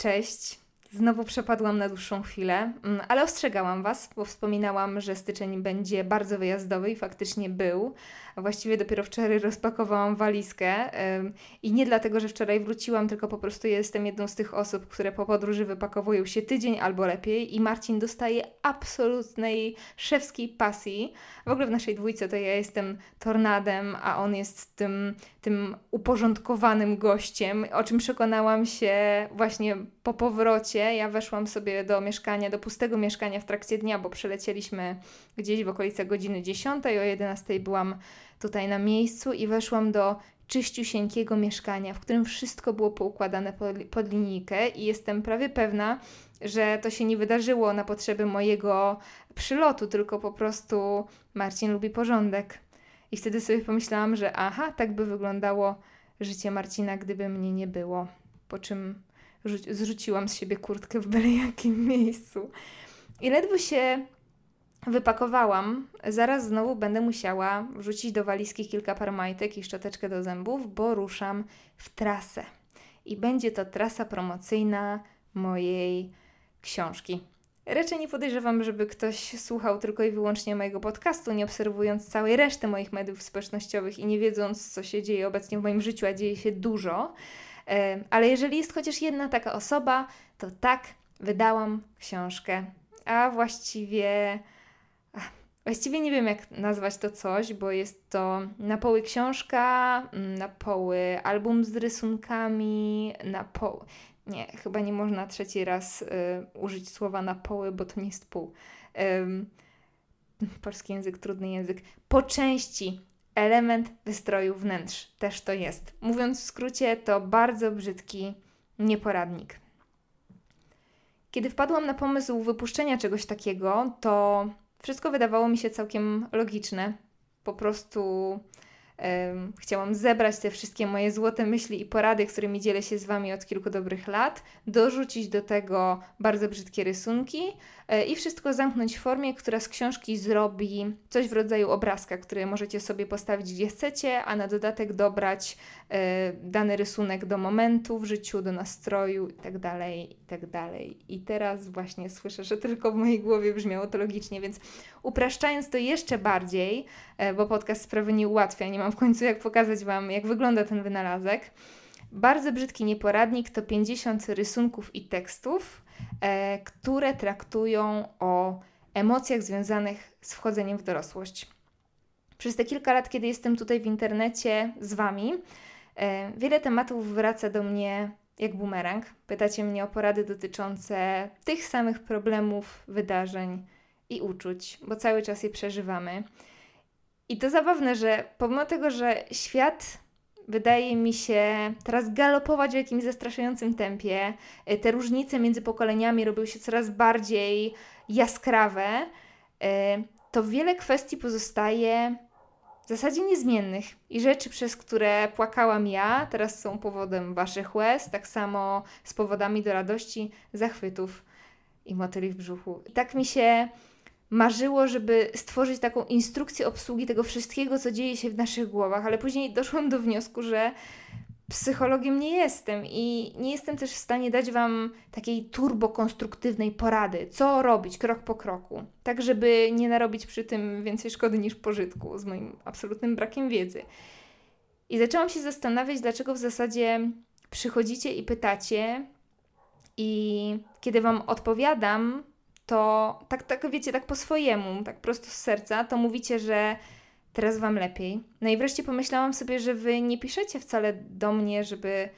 Cześć. Znowu przepadłam na dłuższą chwilę, mm, ale ostrzegałam Was, bo wspominałam, że styczeń będzie bardzo wyjazdowy i faktycznie był. Właściwie dopiero wczoraj rozpakowałam walizkę i nie dlatego, że wczoraj wróciłam, tylko po prostu jestem jedną z tych osób, które po podróży wypakowują się tydzień albo lepiej i Marcin dostaje absolutnej szewskiej pasji. W ogóle w naszej dwójce to ja jestem tornadem, a on jest tym, tym uporządkowanym gościem, o czym przekonałam się właśnie po powrocie. Ja weszłam sobie do mieszkania, do pustego mieszkania w trakcie dnia, bo przelecieliśmy gdzieś w okolice godziny 10, o 11 byłam tutaj na miejscu i weszłam do czyściusieńkiego mieszkania, w którym wszystko było poukładane pod, pod linijkę i jestem prawie pewna, że to się nie wydarzyło na potrzeby mojego przylotu, tylko po prostu Marcin lubi porządek. I wtedy sobie pomyślałam, że aha, tak by wyglądało życie Marcina, gdyby mnie nie było. Po czym zrzuciłam z siebie kurtkę w byle jakim miejscu. I ledwo się wypakowałam, zaraz znowu będę musiała wrzucić do walizki kilka par majtek i szczoteczkę do zębów, bo ruszam w trasę. I będzie to trasa promocyjna mojej książki. Raczej nie podejrzewam, żeby ktoś słuchał tylko i wyłącznie mojego podcastu, nie obserwując całej reszty moich mediów społecznościowych i nie wiedząc, co się dzieje obecnie w moim życiu, a dzieje się dużo. Ale jeżeli jest chociaż jedna taka osoba, to tak, wydałam książkę. A właściwie Właściwie nie wiem, jak nazwać to coś, bo jest to na poły książka, mm, na poły album z rysunkami, na poły. Nie, chyba nie można trzeci raz y, użyć słowa na poły, bo to nie jest pół. Ym, polski język, trudny język. Po części element wystroju wnętrz też to jest. Mówiąc w skrócie, to bardzo brzydki nieporadnik. Kiedy wpadłam na pomysł wypuszczenia czegoś takiego, to wszystko wydawało mi się całkiem logiczne. Po prostu Chciałam zebrać te wszystkie moje złote myśli i porady, którymi dzielę się z Wami od kilku dobrych lat, dorzucić do tego bardzo brzydkie rysunki e, i wszystko zamknąć w formie, która z książki zrobi coś w rodzaju obrazka, który możecie sobie postawić gdzie chcecie, a na dodatek dobrać e, dany rysunek do momentu w życiu, do nastroju itd., tak itd. Tak I teraz właśnie słyszę, że tylko w mojej głowie brzmiało to logicznie, więc upraszczając to jeszcze bardziej, e, bo podcast sprawy nie ułatwia, nie mam w końcu jak pokazać Wam, jak wygląda ten wynalazek. Bardzo brzydki nieporadnik to 50 rysunków i tekstów, e, które traktują o emocjach związanych z wchodzeniem w dorosłość. Przez te kilka lat, kiedy jestem tutaj w internecie z Wami, e, wiele tematów wraca do mnie jak bumerang. Pytacie mnie o porady dotyczące tych samych problemów, wydarzeń i uczuć, bo cały czas je przeżywamy. I to zabawne, że pomimo tego, że świat wydaje mi się teraz galopować w jakimś zastraszającym tempie, y, te różnice między pokoleniami robią się coraz bardziej jaskrawe, y, to wiele kwestii pozostaje w zasadzie niezmiennych. I rzeczy, przez które płakałam ja, teraz są powodem waszych łez, tak samo z powodami do radości, zachwytów i motyli w brzuchu. Tak mi się marzyło, żeby stworzyć taką instrukcję obsługi tego wszystkiego, co dzieje się w naszych głowach, ale później doszłam do wniosku, że psychologiem nie jestem i nie jestem też w stanie dać Wam takiej turbokonstruktywnej porady, co robić krok po kroku, tak żeby nie narobić przy tym więcej szkody niż pożytku, z moim absolutnym brakiem wiedzy. I zaczęłam się zastanawiać, dlaczego w zasadzie przychodzicie i pytacie, i kiedy Wam odpowiadam, to tak, tak wiecie, tak po swojemu, tak prosto z serca, to mówicie, że teraz Wam lepiej. No i wreszcie pomyślałam sobie, że Wy nie piszecie wcale do mnie, żeby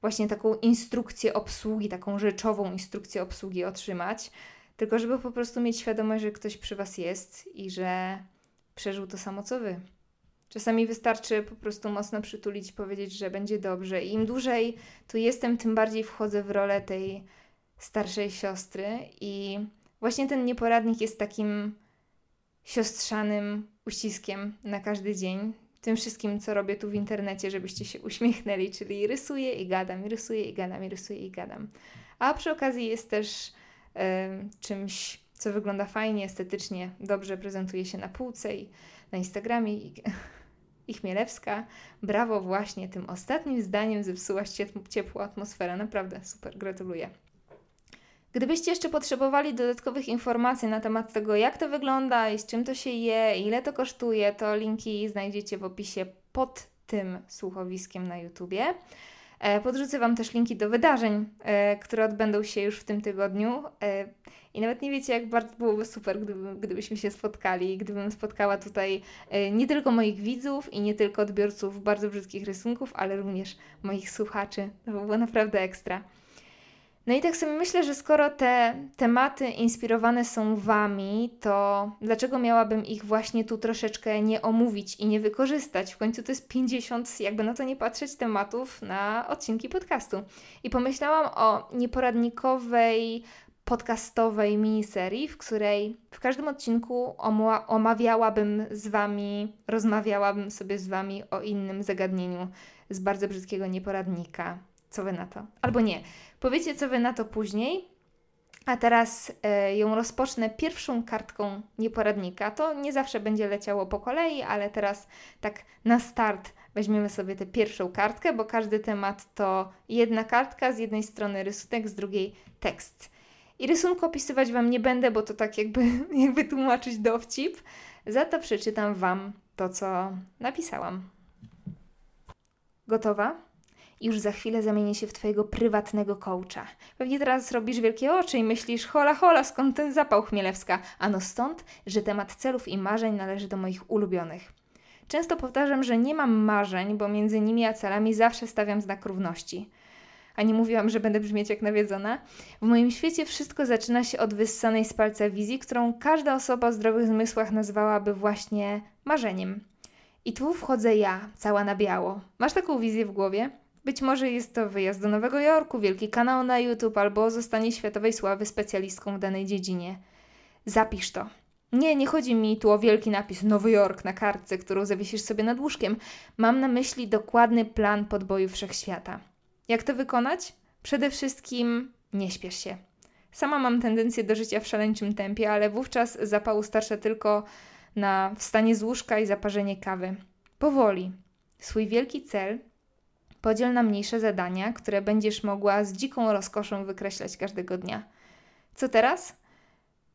właśnie taką instrukcję obsługi, taką rzeczową instrukcję obsługi otrzymać, tylko żeby po prostu mieć świadomość, że ktoś przy Was jest i że przeżył to samo co Wy. Czasami wystarczy po prostu mocno przytulić powiedzieć, że będzie dobrze. I im dłużej tu jestem, tym bardziej wchodzę w rolę tej starszej siostry i Właśnie ten nieporadnik jest takim siostrzanym uściskiem na każdy dzień. Tym wszystkim, co robię tu w internecie, żebyście się uśmiechnęli, czyli rysuję i gadam, rysuję i gadam, i rysuję i gadam. A przy okazji jest też czymś, co wygląda fajnie, estetycznie, dobrze prezentuje się na półce i na Instagramie. I, i Chmielewska, brawo właśnie tym ostatnim zdaniem zepsułaś ciepłą atmosferę. Naprawdę super, gratuluję. Gdybyście jeszcze potrzebowali dodatkowych informacji na temat tego, jak to wygląda i z czym to się je, ile to kosztuje, to linki znajdziecie w opisie pod tym słuchowiskiem na YouTubie. E, podrzucę Wam też linki do wydarzeń, e, które odbędą się już w tym tygodniu. E, I nawet nie wiecie, jak bardzo byłoby super, gdyby, gdybyśmy się spotkali, gdybym spotkała tutaj nie tylko moich widzów i nie tylko odbiorców bardzo brzydkich rysunków, ale również moich słuchaczy. To by było naprawdę ekstra. No i tak sobie myślę, że skoro te tematy inspirowane są Wami, to dlaczego miałabym ich właśnie tu troszeczkę nie omówić i nie wykorzystać? W końcu to jest 50, jakby na to nie patrzeć, tematów na odcinki podcastu. I pomyślałam o nieporadnikowej, podcastowej miniserii, w której w każdym odcinku omawiałabym z Wami, rozmawiałabym sobie z Wami o innym zagadnieniu z bardzo brzydkiego nieporadnika. Co Wy na to? Albo nie. Powiecie, co Wy na to później. A teraz e, ją rozpocznę pierwszą kartką nieporadnika. To nie zawsze będzie leciało po kolei, ale teraz tak na start weźmiemy sobie tę pierwszą kartkę, bo każdy temat to jedna kartka, z jednej strony rysunek, z drugiej tekst. I rysunku opisywać Wam nie będę, bo to tak jakby, jakby tłumaczyć dowcip. Za to przeczytam Wam to, co napisałam. Gotowa? Już za chwilę zamienię się w Twojego prywatnego coacha. Pewnie teraz robisz wielkie oczy i myślisz, hola hola, skąd ten zapał chmielewska? Ano stąd, że temat celów i marzeń należy do moich ulubionych. Często powtarzam, że nie mam marzeń, bo między nimi a celami zawsze stawiam znak równości. A nie mówiłam, że będę brzmieć jak nawiedzona. W moim świecie wszystko zaczyna się od wyssanej z palca wizji, którą każda osoba o zdrowych zmysłach nazwałaby właśnie marzeniem. I tu wchodzę ja, cała na biało. Masz taką wizję w głowie? Być może jest to wyjazd do Nowego Jorku, wielki kanał na YouTube albo zostanie światowej sławy specjalistką w danej dziedzinie. Zapisz to. Nie, nie chodzi mi tu o wielki napis Nowy Jork na kartce, którą zawiesisz sobie nad łóżkiem. Mam na myśli dokładny plan podboju wszechświata. Jak to wykonać? Przede wszystkim nie śpiesz się. Sama mam tendencję do życia w szaleńczym tempie, ale wówczas zapału starcza tylko na wstanie z łóżka i zaparzenie kawy. Powoli. Swój wielki cel Podziel na mniejsze zadania, które będziesz mogła z dziką rozkoszą wykreślać każdego dnia. Co teraz?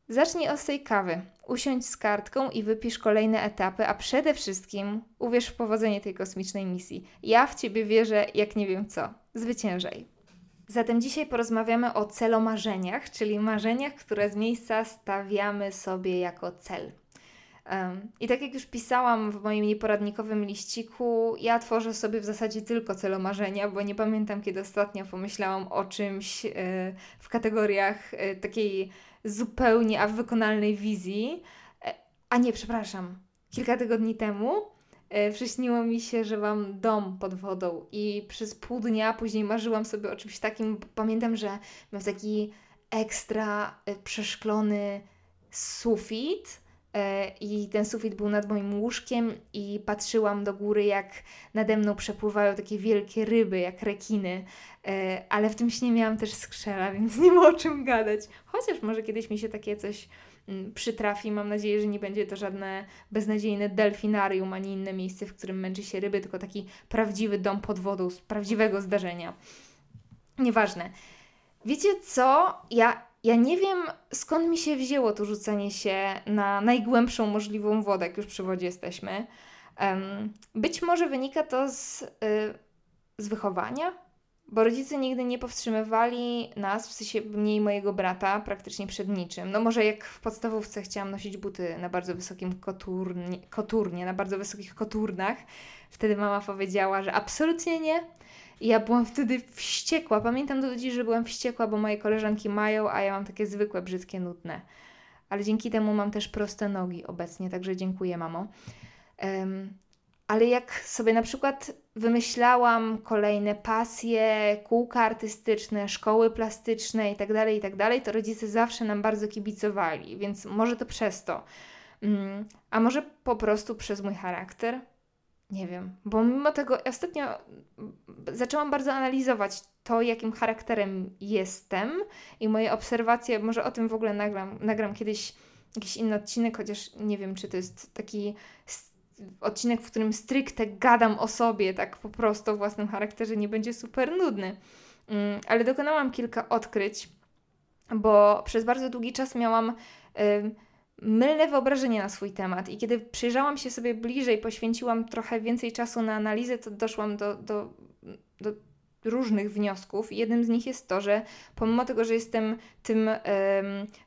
Zacznij od tej kawy. Usiądź z kartką i wypisz kolejne etapy, a przede wszystkim uwierz w powodzenie tej kosmicznej misji. Ja w Ciebie wierzę, jak nie wiem co. Zwyciężaj. Zatem dzisiaj porozmawiamy o celomarzeniach, czyli marzeniach, które z miejsca stawiamy sobie jako cel. I tak jak już pisałam w moim nieporadnikowym liściku, ja tworzę sobie w zasadzie tylko celomarzenia, bo nie pamiętam, kiedy ostatnio pomyślałam o czymś e, w kategoriach e, takiej zupełnie a wykonalnej wizji. E, a nie, przepraszam, kilka tygodni temu przyśniło mi się, że mam dom pod wodą i przez pół dnia później marzyłam sobie o czymś takim. Pamiętam, że mam taki ekstra przeszklony sufit E, i ten sufit był nad moim łóżkiem i patrzyłam do góry, jak nade mną przepływają takie wielkie ryby, jak rekiny, e, ale w tym śnie miałam też skrzela, więc nie ma o czym gadać. Chociaż może kiedyś mi się takie coś mm, przytrafi. Mam nadzieję, że nie będzie to żadne beznadziejne delfinarium, ani inne miejsce, w którym męczy się ryby, tylko taki prawdziwy dom pod wodą z prawdziwego zdarzenia. Nieważne. Wiecie co? Ja ja nie wiem, skąd mi się wzięło to rzucenie się na najgłębszą możliwą wodę, jak już przy wodzie jesteśmy. Być może wynika to z, y, z wychowania, bo rodzice nigdy nie powstrzymywali nas, w sensie mnie i mojego brata, praktycznie przed niczym. No może jak w podstawówce chciałam nosić buty na bardzo wysokim koturnie, koturnie na bardzo wysokich koturnach, wtedy mama powiedziała, że absolutnie nie, i ja byłam wtedy wściekła. Pamiętam do dziś, że byłam wściekła, bo moje koleżanki mają, a ja mam takie zwykłe, brzydkie, nudne. Ale dzięki temu mam też proste nogi obecnie, także dziękuję, mamo. Um, ale jak sobie na przykład wymyślałam kolejne pasje, kółka artystyczne, szkoły plastyczne itd., tak itd., tak to rodzice zawsze nam bardzo kibicowali, więc może to przez to. Um, a może po prostu przez mój charakter? Nie wiem, bo mimo tego ostatnio zaczęłam bardzo analizować to, jakim charakterem jestem i moje obserwacje, może o tym w ogóle nagram, nagram kiedyś jakiś inny odcinek, chociaż nie wiem, czy to jest taki odcinek, w którym stricte gadam o sobie, tak po prostu o własnym charakterze, nie będzie super nudny. Mm, ale dokonałam kilka odkryć bo przez bardzo długi czas miałam mylne wyobrażenie na swój temat. I kiedy przyjrzałam się sobie bliżej, poświęciłam trochę więcej czasu na analizę, to doszłam do, do, do różnych wniosków. Jednym z nich jest to, że pomimo tego, że jestem tym um,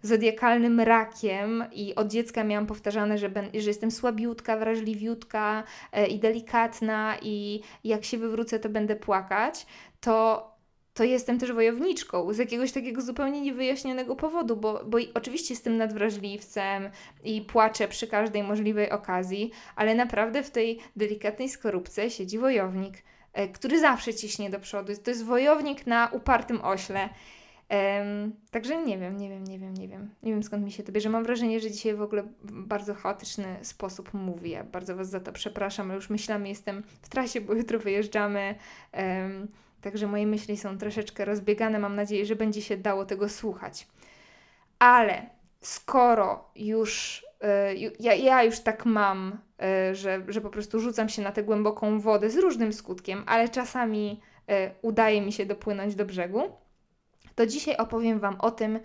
zodiakalnym rakiem i od dziecka miałam powtarzane, że, ben, że jestem słabiutka, wrażliwiutka e, i delikatna i jak się wywrócę, to będę płakać, to to jestem też wojowniczką z jakiegoś takiego zupełnie niewyjaśnionego powodu, bo, bo oczywiście jestem nadwrażliwcem i płaczę przy każdej możliwej okazji, ale naprawdę w tej delikatnej skorupce siedzi wojownik, e, który zawsze ciśnie do przodu. To jest wojownik na upartym ośle. Um, także nie wiem, nie wiem, nie wiem, nie wiem. Nie wiem skąd mi się to bierze. Mam wrażenie, że dzisiaj w ogóle bardzo chaotyczny sposób mówię. Bardzo Was za to przepraszam, ale już myślami jestem w trasie, bo jutro wyjeżdżamy. Um, Także moje myśli są troszeczkę rozbiegane. Mam nadzieję, że będzie się dało tego słuchać. Ale skoro już yy, ja, ja już tak mam, yy, że, że po prostu rzucam się na tę głęboką wodę z różnym skutkiem, ale czasami yy, udaje mi się dopłynąć do brzegu, to dzisiaj opowiem Wam o tym,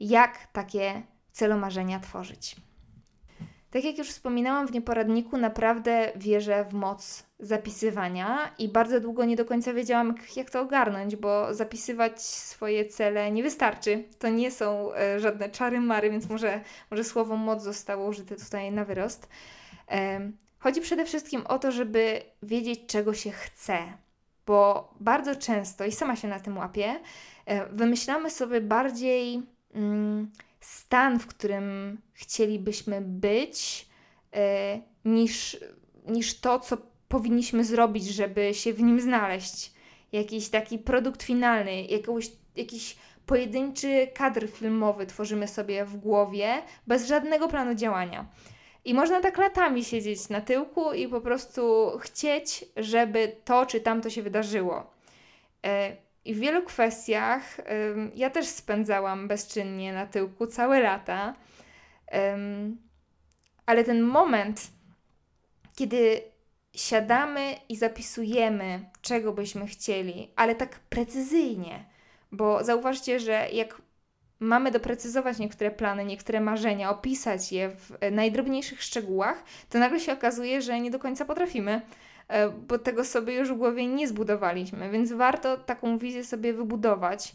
jak takie celomarzenia tworzyć. Tak jak już wspominałam w nieporadniku, naprawdę wierzę w moc zapisywania i bardzo długo nie do końca wiedziałam, jak to ogarnąć, bo zapisywać swoje cele nie wystarczy. To nie są e, żadne czary mary, więc może, może słowo moc zostało użyte tutaj na wyrost. Chodzi przede wszystkim o to, żeby wiedzieć, czego się chce, bo bardzo często, i sama się na tym łapię, e, wymyślamy sobie bardziej. Mm, stan, w którym chcielibyśmy być, e, niż, niż to, co powinniśmy zrobić, żeby się w nim znaleźć. Jakiś taki produkt finalny, jakąś, jakiś pojedynczy kadr filmowy tworzymy sobie w głowie, bez żadnego planu działania. I można tak latami siedzieć na tyłku i po prostu chcieć, żeby to czy tamto się wydarzyło. E, i w wielu kwestiach ja też spędzałam bezczynnie na tyłku całe lata. Ale ten moment, kiedy siadamy i zapisujemy, czego byśmy chcieli, ale tak precyzyjnie, bo zauważcie, że jak mamy doprecyzować niektóre plany, niektóre marzenia, opisać je w najdrobniejszych szczegółach, to nagle się okazuje, że nie do końca potrafimy. E, bo tego sobie już w głowie nie zbudowaliśmy, więc warto taką wizję sobie wybudować.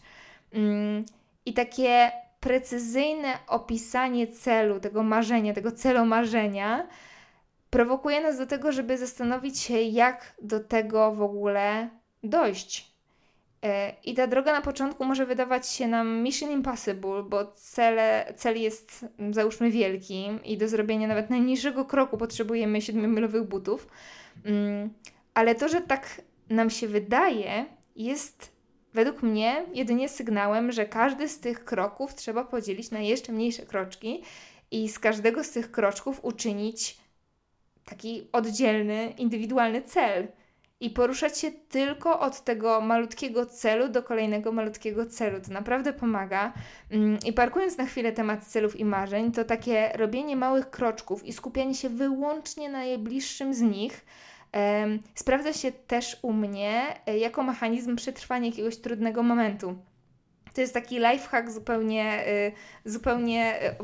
Mm, I takie precyzyjne opisanie celu, tego marzenia, tego celu marzenia, prowokuje nas do tego, żeby zastanowić się, jak do tego w ogóle dojść. E, I ta droga na początku może wydawać się nam mission impossible, bo cele, cel jest, załóżmy, wielki i do zrobienia nawet najmniejszego kroku potrzebujemy 7-milowych butów. Mm, ale to, że tak nam się wydaje, jest według mnie jedynie sygnałem, że każdy z tych kroków trzeba podzielić na jeszcze mniejsze kroczki i z każdego z tych kroczków uczynić taki oddzielny, indywidualny cel. I poruszać się tylko od tego malutkiego celu do kolejnego malutkiego celu. To naprawdę pomaga. Mm, I parkując na chwilę temat celów i marzeń, to takie robienie małych kroczków i skupianie się wyłącznie na najbliższym z nich sprawdza się też u mnie e, jako mechanizm przetrwania jakiegoś trudnego momentu. To jest taki lifehack zupełnie, y, zupełnie y,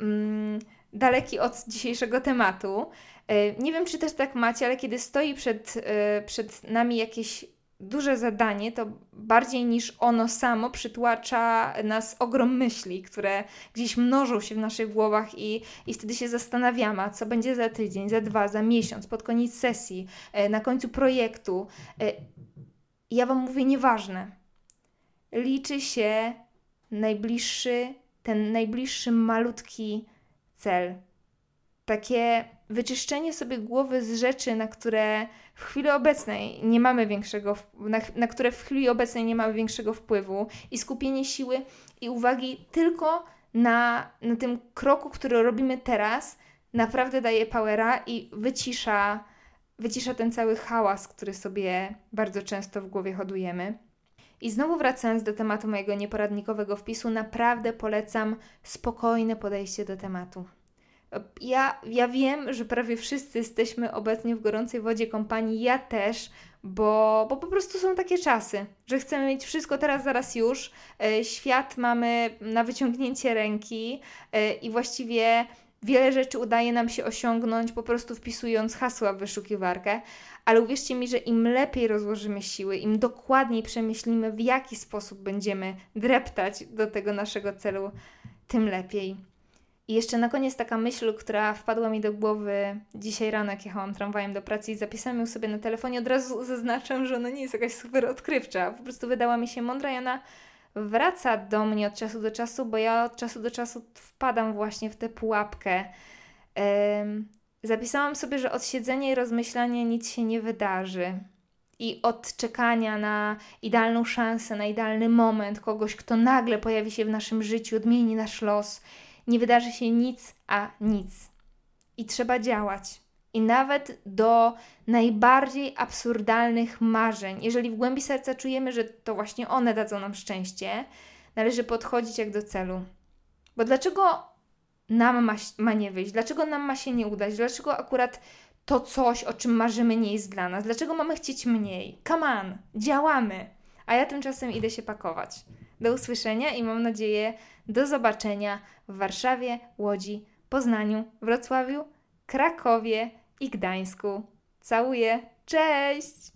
mm, daleki od dzisiejszego tematu. E, nie wiem, czy też tak macie, ale kiedy stoi przed, e, przed nami jakieś duże zadanie, to bardziej niż ono samo przytłacza nas ogrom myśli, które gdzieś mnożą się w naszych głowach i, i wtedy się zastanawiamy, co będzie za tydzień, za dwa, za miesiąc, pod koniec sesji, e, na końcu projektu. Ja Wam mówię, nieważne. Liczy się najbliższy, ten najbliższy malutki cel. Takie wyczyszczenie sobie głowy z rzeczy, na które w chwili obecnej nie mamy większego, na, na które w chwili obecnej nie mamy większego wpływu i skupienie siły i uwagi tylko na, na tym kroku, który robimy teraz, naprawdę daje powera i wycisza, wycisza ten cały hałas, który sobie bardzo często w głowie hodujemy. I znowu wracając do tematu mojego nieporadnikowego wpisu, naprawdę polecam spokojne podejście do tematu. Ja, ja wiem, że prawie wszyscy jesteśmy obecnie w gorącej wodzie kompanii, ja też, bo, bo po prostu są takie czasy, że chcemy mieć wszystko teraz, zaraz już. E, świat mamy na wyciągnięcie ręki e, i właściwie wiele rzeczy udaje nam się osiągnąć po prostu wpisując hasła w wyszukiwarkę, ale uwierzcie mi, że im lepiej rozłożymy siły, im dokładniej przemyślimy, w jaki sposób będziemy dreptać do tego naszego celu, tym lepiej. I jeszcze na koniec taka myśl, która wpadła mi do głowy dzisiaj rano, jak jechałam tramwajem do pracy i zapisałam ją sobie na telefonie. Od razu zaznaczam, że ona nie jest jakaś super odkrywcza. Po prostu wydała mi się mądra i ona wraca do mnie od czasu do czasu, bo ja od czasu do czasu wpadam właśnie w tę pułapkę. Zapisałam sobie, że od siedzenia i rozmyślania nic się nie wydarzy. I od czekania na idealną szansę, na idealny moment, kogoś, kto nagle pojawi się w naszym życiu, odmieni nasz los nie wydarzy się nic, a nic. I trzeba działać. I nawet do najbardziej absurdalnych marzeń, jeżeli w głębi serca czujemy, że to właśnie one dadzą nam szczęście, należy podchodzić jak do celu. Bo dlaczego nam ma, ma nie wyjść? Dlaczego nam ma się nie udać? Dlaczego akurat to coś, o czym marzymy, nie jest dla nas? Dlaczego mamy chcieć mniej? Come on, działamy! A ja tymczasem idę się pakować. Do usłyszenia i mam nadzieję do zobaczenia w Warszawie, Łodzi, Poznaniu, Wrocławiu, Krakowie i Gdańsku. Całuję. Cześć!